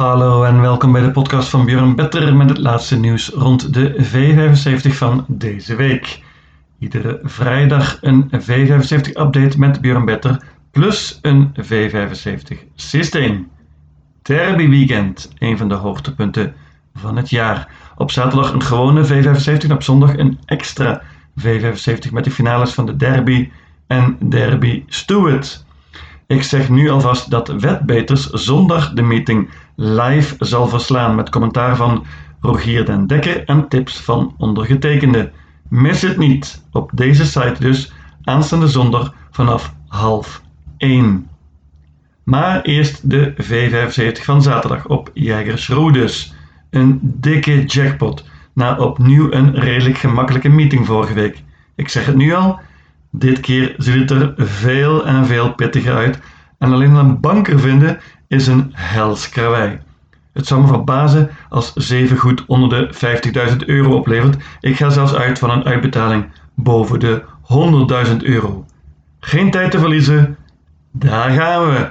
Hallo en welkom bij de podcast van Björn Better met het laatste nieuws rond de V75 van deze week. Iedere vrijdag een V75-update met Björn Better plus een V75 systeem. Derby weekend, een van de hoogtepunten van het jaar. Op zaterdag een gewone V75 en op zondag een extra V75 met de finales van de Derby en Derby Stewart. Ik zeg nu alvast dat Wetbeters zondag de meeting live zal verslaan met commentaar van Rogier den Dekker en tips van ondergetekende. Mis het niet, op deze site dus, aanstaande zondag vanaf half 1. Maar eerst de V75 van zaterdag op Jägersroedes. Een dikke jackpot na opnieuw een redelijk gemakkelijke meeting vorige week. Ik zeg het nu al, dit keer ziet het er veel en veel pittiger uit en alleen een banker vinden is een hels karwei. Het zou me verbazen als 7 goed onder de 50.000 euro oplevert. Ik ga zelfs uit van een uitbetaling boven de 100.000 euro. Geen tijd te verliezen, daar gaan we.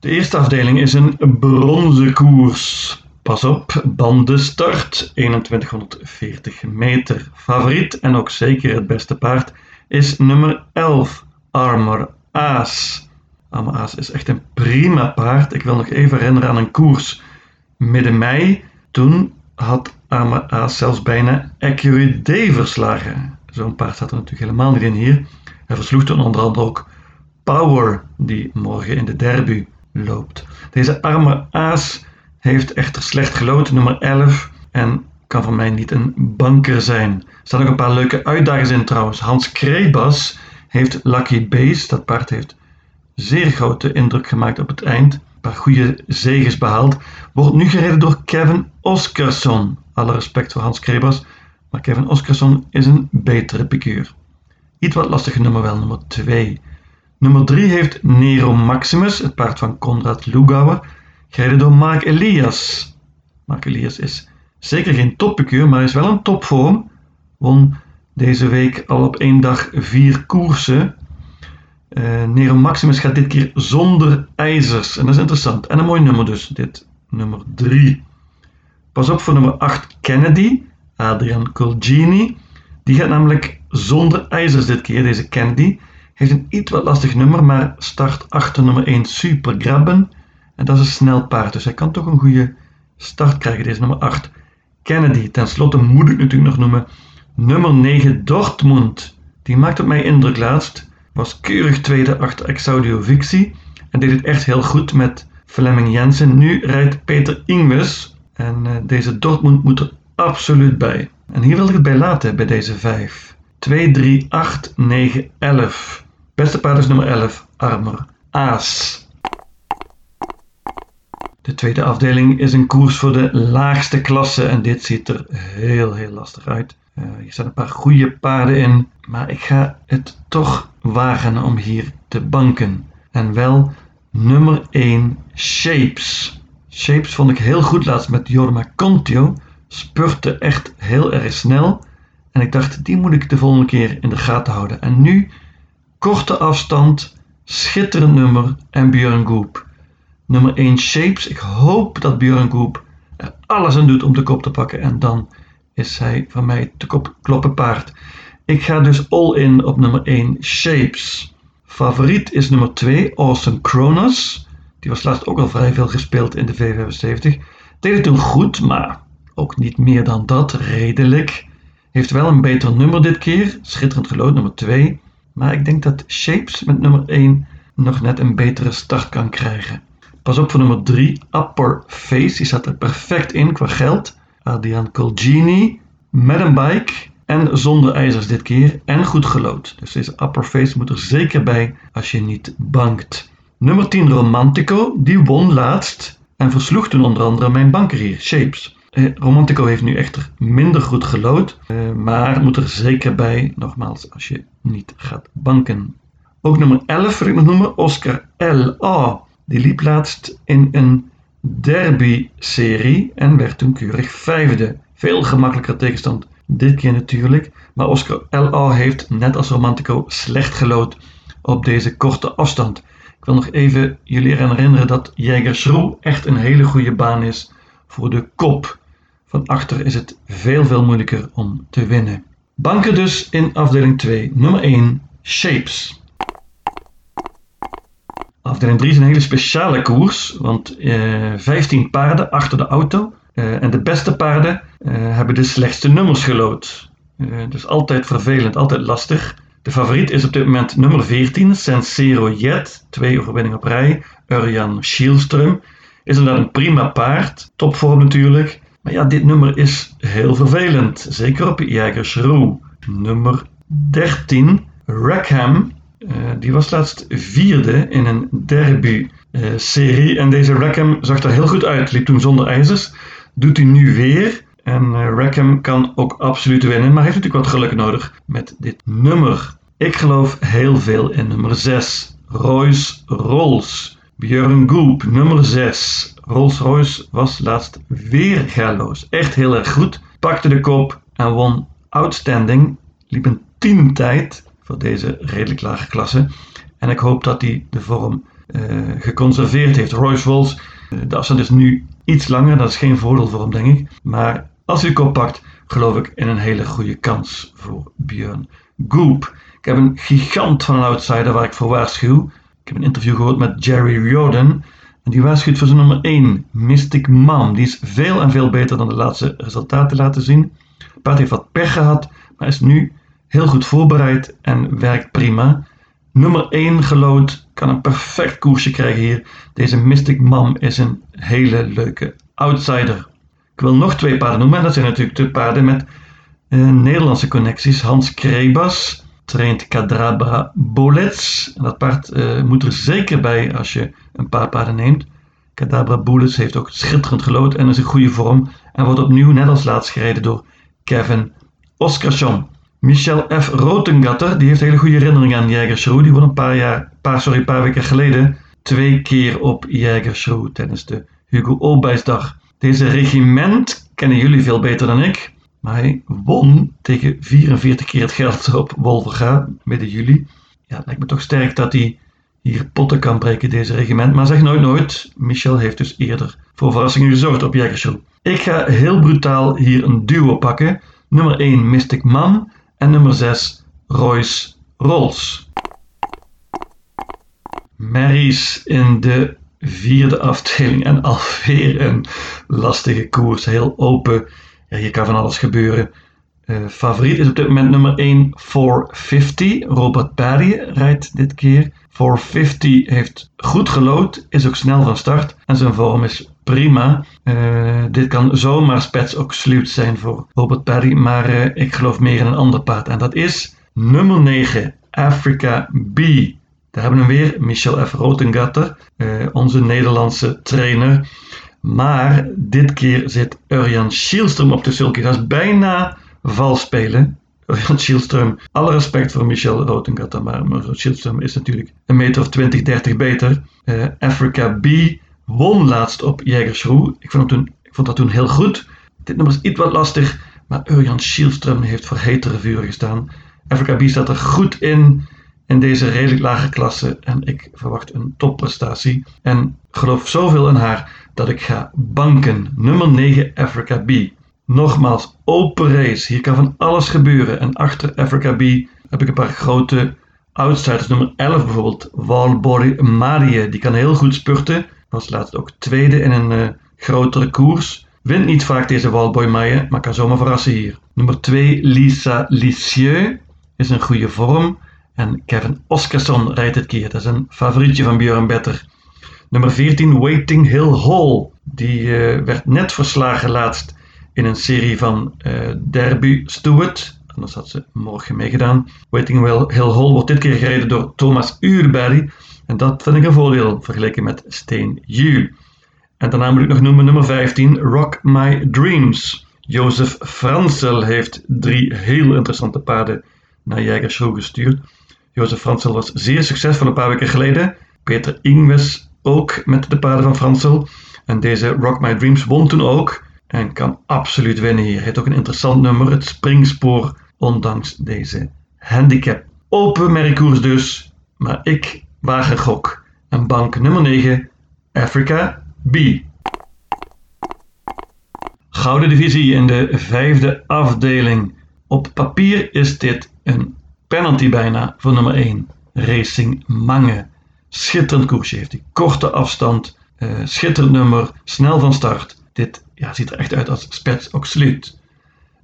De eerste afdeling is een bronzen koers. Pas op, bandenstart 2140 meter. Favoriet en ook zeker het beste paard is nummer 11, Armor Aas. Armor Aas is echt een prima paard. Ik wil nog even herinneren aan een koers midden mei. Toen had Armor Aas zelfs bijna Accurate verslagen. Zo'n paard zat er natuurlijk helemaal niet in hier. Hij versloeg toen onder andere ook Power, die morgen in de derby loopt. Deze arme aas heeft echter slecht geloten, nummer 11, en kan voor mij niet een banker zijn. Er staan ook een paar leuke uitdagers in trouwens. Hans Krebas heeft Lucky Base, dat paard heeft zeer grote indruk gemaakt op het eind. Een paar goede zegens behaald. Wordt nu gereden door Kevin Oscarsson. Alle respect voor Hans Krebas, maar Kevin Oscarsson is een betere figuur. Iets wat lastige nummer wel, nummer 2. Nummer 3 heeft Nero Maximus, het paard van Konrad Lugauer, gereden door Mark Elias. Mark Elias is zeker geen toppekuur, maar is wel een topvorm. Won deze week al op één dag vier koersen. Uh, Nero Maximus gaat dit keer zonder ijzers. En dat is interessant. En een mooi nummer dus, dit nummer 3. Pas op voor nummer 8 Kennedy, Adrian Colgini. Die gaat namelijk zonder ijzers dit keer, deze Kennedy. Heeft een iets wat lastig nummer, maar start achter nummer 1 Super Grabben. En dat is een snel paard, dus hij kan toch een goede start krijgen, deze nummer 8. Kennedy, ten slotte moet ik natuurlijk nog noemen. Nummer 9 Dortmund. Die maakt op mij indruk laatst. Was keurig tweede achter Exaudio Vixie. En deed het echt heel goed met Fleming Jensen. Nu rijdt Peter Ingves. En uh, deze Dortmund moet er absoluut bij. En hier wil ik het bij laten, bij deze 5. 2, 3, 8, 9, 11. Beste paard is nummer 11, Armor. Aas. De tweede afdeling is een koers voor de laagste klasse en dit ziet er heel heel lastig uit. Uh, er staan een paar goede paarden in, maar ik ga het toch wagen om hier te banken. En wel nummer 1 Shapes. Shapes vond ik heel goed laatst met Jorma Contio. Spurte echt heel erg snel. En ik dacht, die moet ik de volgende keer in de gaten houden. En nu, korte afstand, schitterend nummer en Björn Goop. Nummer 1 Shapes. Ik hoop dat Björn Goop er alles aan doet om de kop te pakken. En dan is hij van mij te kop kloppen paard. Ik ga dus all in op nummer 1 Shapes. Favoriet is nummer 2 Awesome Kronos. Die was laatst ook al vrij veel gespeeld in de V75. Deed het toen goed, maar ook niet meer dan dat, redelijk. Heeft wel een beter nummer dit keer, schitterend gelood, nummer 2. Maar ik denk dat Shapes met nummer 1 nog net een betere start kan krijgen. Pas op voor nummer 3, Upper Face. Die staat er perfect in qua geld. Adrian Colgini met een bike en zonder ijzers dit keer en goed gelood. Dus deze Upper Face moet er zeker bij als je niet bankt. Nummer 10 Romantico, die won laatst en versloeg toen onder andere mijn banker hier, Shapes. Eh, Romantico heeft nu echter minder goed gelood, eh, maar moet er zeker bij, nogmaals, als je niet gaat banken. Ook nummer 11 wil ik nog noemen, Oscar L.A. Die liep laatst in een derby-serie en werd toen keurig vijfde. Veel gemakkelijker tegenstand dit keer natuurlijk, maar Oscar L.A. heeft net als Romantico slecht gelood op deze korte afstand. Ik wil nog even jullie eraan herinneren dat Jägersroe echt een hele goede baan is voor de kop. Van achter is het veel veel moeilijker om te winnen. Banken dus in afdeling 2. Nummer 1, Shapes. Afdeling 3 is een hele speciale koers, want eh, 15 paarden achter de auto. Eh, en de beste paarden eh, hebben de slechtste nummers gelood. Dus altijd vervelend, altijd lastig. De favoriet is op dit moment nummer 14, Sensero Jet. Twee overwinningen op rij. Urjan Schielström. Is inderdaad een prima paard. Topvorm natuurlijk. Maar ja, dit nummer is heel vervelend. Zeker op Jägersroe. Nummer 13, Rackham. Uh, die was laatst vierde in een derby-serie. en deze Rackham zag er heel goed uit. Liep toen zonder ijzers. Doet hij nu weer. En uh, Rackham kan ook absoluut winnen, maar heeft natuurlijk wat geluk nodig met dit nummer. Ik geloof heel veel in nummer 6. Royce Rolls. Björn Goop, nummer 6. Rolls-Royce was laatst weer galoos. Echt heel erg goed. Pakte de kop en won outstanding. Liep een 10 tijd voor deze redelijk lage klasse. En ik hoop dat hij de vorm uh, geconserveerd heeft. Royce Rolls, uh, de afstand is nu iets langer. Dat is geen voordeel voor hem, denk ik. Maar als hij de kop pakt, geloof ik in een hele goede kans voor Björn Goop. Ik heb een gigant van een outsider waar ik voor waarschuw. Ik heb een interview gehoord met Jerry Riordan. En die waarschuwt voor zijn nummer 1, Mystic Mom. Die is veel en veel beter dan de laatste resultaten laten zien. Het paard heeft wat pech gehad, maar is nu heel goed voorbereid en werkt prima. Nummer 1 gelood kan een perfect koersje krijgen hier. Deze Mystic Mom is een hele leuke outsider. Ik wil nog twee paarden noemen. En dat zijn natuurlijk de paarden met uh, Nederlandse connecties. Hans Krebas traint Kadrabra Bullets. En dat paard uh, moet er zeker bij als je een paar paarden neemt. Kadabra Bullets heeft ook schitterend gelood en is in goede vorm. En wordt opnieuw net als laatst gereden door Kevin Oskarsson. Michel F. Rotengatter, die heeft hele goede herinneringen aan Jägershow. Die won een paar, jaar, paar, sorry, een paar weken geleden twee keer op Jägershow tijdens de Hugo Olbijsdag. Deze regiment kennen jullie veel beter dan ik. Maar hij won tegen 44 keer het geld op Wolverga midden juli. Ja, lijkt me toch sterk dat hij hier potten kan breken, deze regiment. Maar zeg nooit nooit. Michel heeft dus eerder voor verrassingen gezorgd op Jägershow. Ik ga heel brutaal hier een duo pakken. Nummer 1 Mystic Mam en nummer 6 Royce Rolls. Marys in de vierde afdeling en alweer een lastige koers. Heel open. Ja, hier kan van alles gebeuren. Uh, favoriet is op dit moment nummer 1 450. Robert Barry rijdt dit keer. 450 heeft goed gelood, is ook snel van start en zijn vorm is prima. Uh, dit kan zomaar spets ook sluit zijn voor Robert Barry, maar uh, ik geloof meer in een ander paard. En dat is nummer 9, Africa B. Daar hebben we weer, Michel F. Rotengatter, uh, onze Nederlandse trainer. Maar dit keer zit Urjan Schielström op de sulky. Dat is bijna vals spelen. Urjan Schielström, alle respect voor Michel Rotengatter, maar Schielström is natuurlijk een meter of 20, 30 beter. Africa B won laatst op Jägersroe. Ik vond, ik vond dat toen heel goed. Dit nummer is iets wat lastig, maar Urjan Schielström heeft voor hetere vuren gestaan. Africa B staat er goed in in deze redelijk lage klasse en ik verwacht een topprestatie. En geloof zoveel in haar dat ik ga banken. Nummer 9 Africa B. Nogmaals, open race. Hier kan van alles gebeuren. En achter Africa B heb ik een paar grote outsiders. Nummer 11 bijvoorbeeld, Walborg Marie. Die kan heel goed spurten. Was laatst ook tweede in een uh, grotere koers. Wint niet vaak deze Walboy Maille, maar kan zomaar verrassen hier. Nummer 2, Lisa Lisieux. Is een goede vorm. En Kevin Oskarsson rijdt het keer. Dat is een favorietje van Björn Better. Nummer 14, Waiting Hill Hall. Die uh, werd net verslagen laatst in een serie van uh, Derby Stewart. Anders had ze morgen meegedaan. Waiting Hill Hall wordt dit keer gereden door Thomas Uurberry. En dat vind ik een voordeel vergeleken met Steen Juul. En daarna moet ik nog noemen nummer 15, Rock My Dreams. Jozef Fransel heeft drie heel interessante paarden naar Jägershow gestuurd. Jozef Fransel was zeer succesvol een paar weken geleden. Peter Ingves ook met de paarden van Fransel. En deze Rock My Dreams won toen ook. En kan absoluut winnen hier. Heeft ook een interessant nummer, het springspoor, ondanks deze handicap. Open merkkoers dus, maar ik waag een gok. En bank nummer 9, Africa B. Gouden divisie in de vijfde afdeling. Op papier is dit een penalty bijna voor nummer 1, Racing Mange. Schitterend koersje heeft hij. Korte afstand, uh, schitterend nummer, snel van start. Dit ja, ziet er echt uit als spets Oxluut.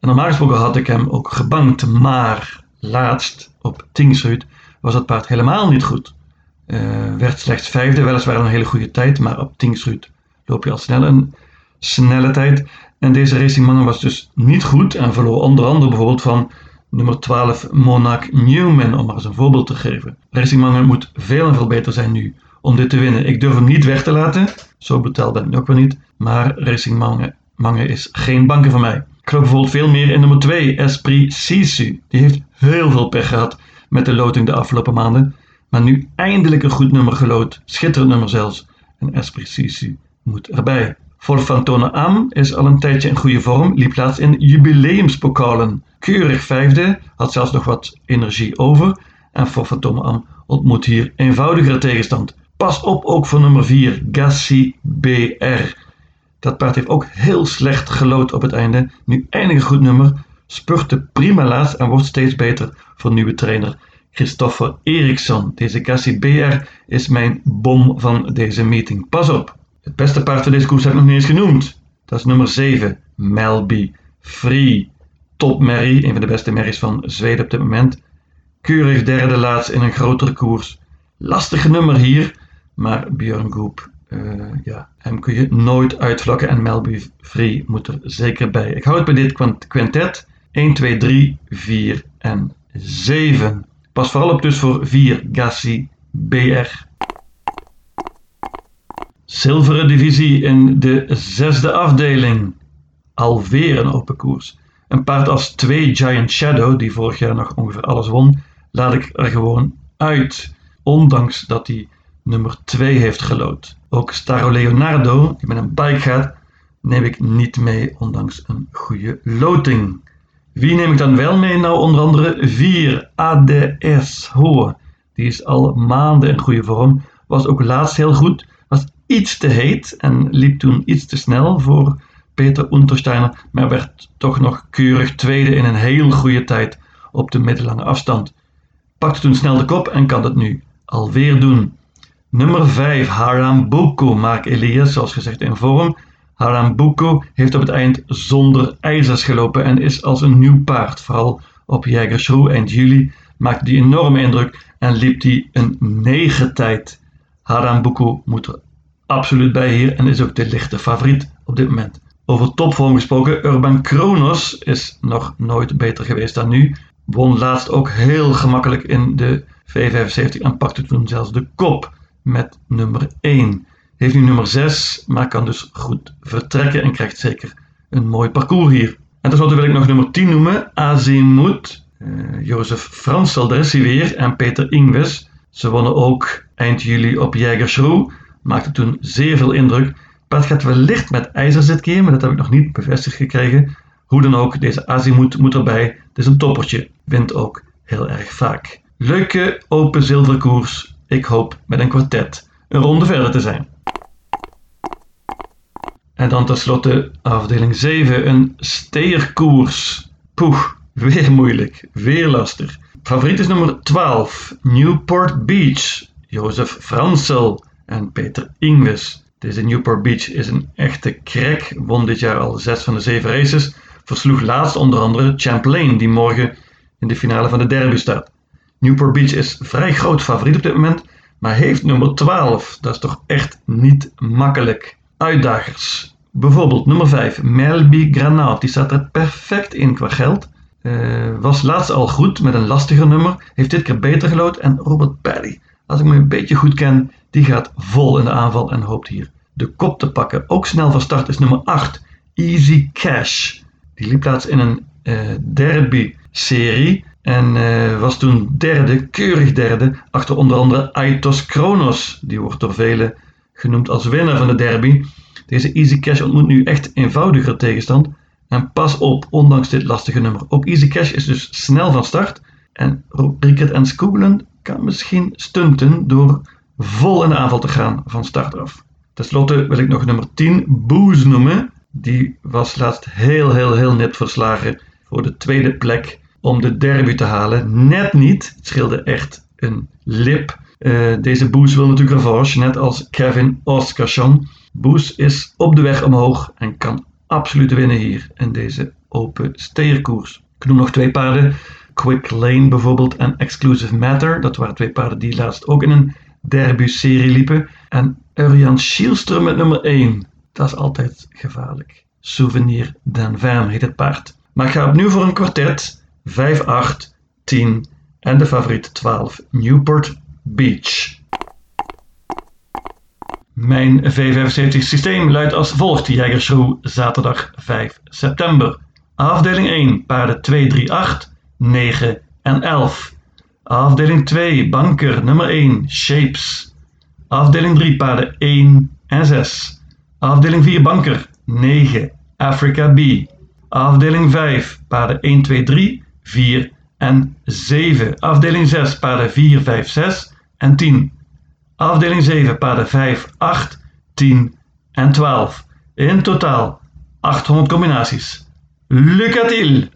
En normaal gesproken had ik hem ook gebankt, maar laatst op Tingsrud was het paard helemaal niet goed. Uh, werd slechts vijfde, weliswaar een hele goede tijd, maar op Tingsrud loop je al snel een snelle tijd. En deze Racing Mange was dus niet goed en verloor onder andere bijvoorbeeld van nummer 12 Monarch Newman, om maar eens een voorbeeld te geven. Racing Mange moet veel en veel beter zijn nu om dit te winnen. Ik durf hem niet weg te laten, zo betaald ben ik ook wel niet, maar Racing Mange, is geen banken voor mij. Ik geloof bijvoorbeeld veel meer in nummer 2, Esprit Sisu. Die heeft heel veel pech gehad met de loting de afgelopen maanden, maar nu eindelijk een goed nummer geloot, schitterend nummer zelfs. En Esprit Sisu moet erbij. Volfantone Am is al een tijdje in goede vorm, liep laatst in jubileumspokalen. Keurig vijfde, had zelfs nog wat energie over. En Volfantone Am ontmoet hier eenvoudigere tegenstand. Pas op ook voor nummer 4, Gassi BR. Dat paard heeft ook heel slecht gelood op het einde. Nu eindelijk een goed nummer, spurte prima laatst en wordt steeds beter voor nieuwe trainer Christopher Eriksson. Deze Gassi BR is mijn bom van deze meeting. Pas op! Het beste paard van deze koers heb ik nog niet eens genoemd. Dat is nummer 7, Melby Free. Top Mary, een van de beste merries van Zweden op dit moment. Keurig derde laatst in een grotere koers. Lastig nummer hier, maar Björn Goop, uh, ja, hem kun je nooit uitvlakken en Melby Free moet er zeker bij. Ik hou het bij dit quintet. 1, 2, 3, 4 en 7. Pas vooral op dus voor 4 Gassi BR. Zilveren divisie in de zesde afdeling. Alweer een open koers. Een paard als 2 Giant Shadow, die vorig jaar nog ongeveer alles won, laat ik er gewoon uit. Ondanks dat hij nummer 2 heeft gelood. Ook Staro Leonardo, die met een bike gaat, neem ik niet mee, ondanks een goede loting. Wie neem ik dan wel mee? Nou, onder andere 4 ADS Hoor. Die is al maanden in goede vorm. Was ook laatst heel goed iets te heet en liep toen iets te snel voor Peter Untersteiner, maar werd toch nog keurig tweede in een heel goede tijd op de middellange afstand. Pakte toen snel de kop en kan het nu alweer doen. Nummer 5, Harambuku, Mark Elias, zoals gezegd in vorm. Harambuku heeft op het eind zonder ijzers gelopen en is als een nieuw paard. Vooral op Jägersroe eind juli maakte die enorme indruk en liep die een negen tijd. Harambuku moet er absoluut bij hier en is ook de lichte favoriet op dit moment. Over topvorm gesproken, Urban Kronos is nog nooit beter geweest dan nu. Won laatst ook heel gemakkelijk in de V75 en pakte toen zelfs de kop met nummer 1. Heeft nu nummer 6, maar kan dus goed vertrekken en krijgt zeker een mooi parcours hier. En tenslotte wil ik nog nummer 10 noemen, Azimut. Uh, Jozef Fransel, daar is hij weer, en Peter Ingves. Ze wonnen ook eind juli op Jägersroe maakte toen zeer veel indruk. Paard gaat wellicht met ijzer keer, maar dat heb ik nog niet bevestigd gekregen. Hoe dan ook, deze Azimuth moet erbij. Het is een toppertje, wint ook heel erg vaak. Leuke open zilverkoers. Ik hoop met een kwartet een ronde verder te zijn. En dan tenslotte afdeling 7, een steerkoers. Poeh, weer moeilijk, weer lastig. Favoriet is nummer 12, Newport Beach. Jozef Fransel en Peter Ingves. Deze Newport Beach is een echte crack, won dit jaar al zes van de zeven races, versloeg laatst onder andere Champlain, die morgen in de finale van de derby staat. Newport Beach is vrij groot favoriet op dit moment, maar heeft nummer 12. Dat is toch echt niet makkelijk. Uitdagers. Bijvoorbeeld nummer 5, Melby Granat. Die staat er perfect in qua geld. Uh, was laatst al goed met een lastiger nummer. Heeft dit keer beter gelood. En Robert Paddy, als ik me een beetje goed ken, die gaat vol in de aanval en hoopt hier de kop te pakken. Ook snel van start is nummer 8, Easy Cash. Die liep plaats in een uh, derby-serie en uh, was toen derde, keurig derde, achter onder andere Aitos Kronos. Die wordt door velen genoemd als winnaar van de derby. Deze Easy Cash ontmoet nu echt eenvoudiger tegenstand. En pas op, ondanks dit lastige nummer. Ook Easy Cash is dus snel van start. En Rickert en Skoogelen kan misschien stunten door vol in de aanval te gaan van start af. Ten slotte wil ik nog nummer 10 Booze noemen. Die was laatst heel, heel, heel net verslagen voor de tweede plek om de derby te halen. Net niet. Het scheelde echt een lip. Uh, deze Booze wil natuurlijk revanche, net als Kevin Oscarsson. Booze is op de weg omhoog en kan absoluut winnen hier in deze open steerkoers. Ik noem nog twee paarden. Quick Lane bijvoorbeeld en Exclusive Matter. Dat waren twee paarden die laatst ook in een derby-serie liepen. En Urian Schielster met nummer 1. Dat is altijd gevaarlijk. Souvenir d'Anvin heet het paard. Maar ik ga opnieuw voor een kwartet. 5, 8, 10 en de favoriet 12 Newport Beach. Mijn V75 systeem luidt als volgt. Jägersroe zaterdag 5 september. Afdeling 1 paarden 2, 3, 8, 9 en 11. Afdeling 2 banker nummer 1 Shapes. Afdeling 3 paarden 1 en 6. Afdeling 4 banker 9 Africa B. Afdeling 5 paarden 1, 2, 3, 4 en 7. Afdeling 6 paarden 4, 5, 6 en 10. Afdeling 7 paarden 5, 8, 10 en 12. In totaal 800 combinaties. Lucatil!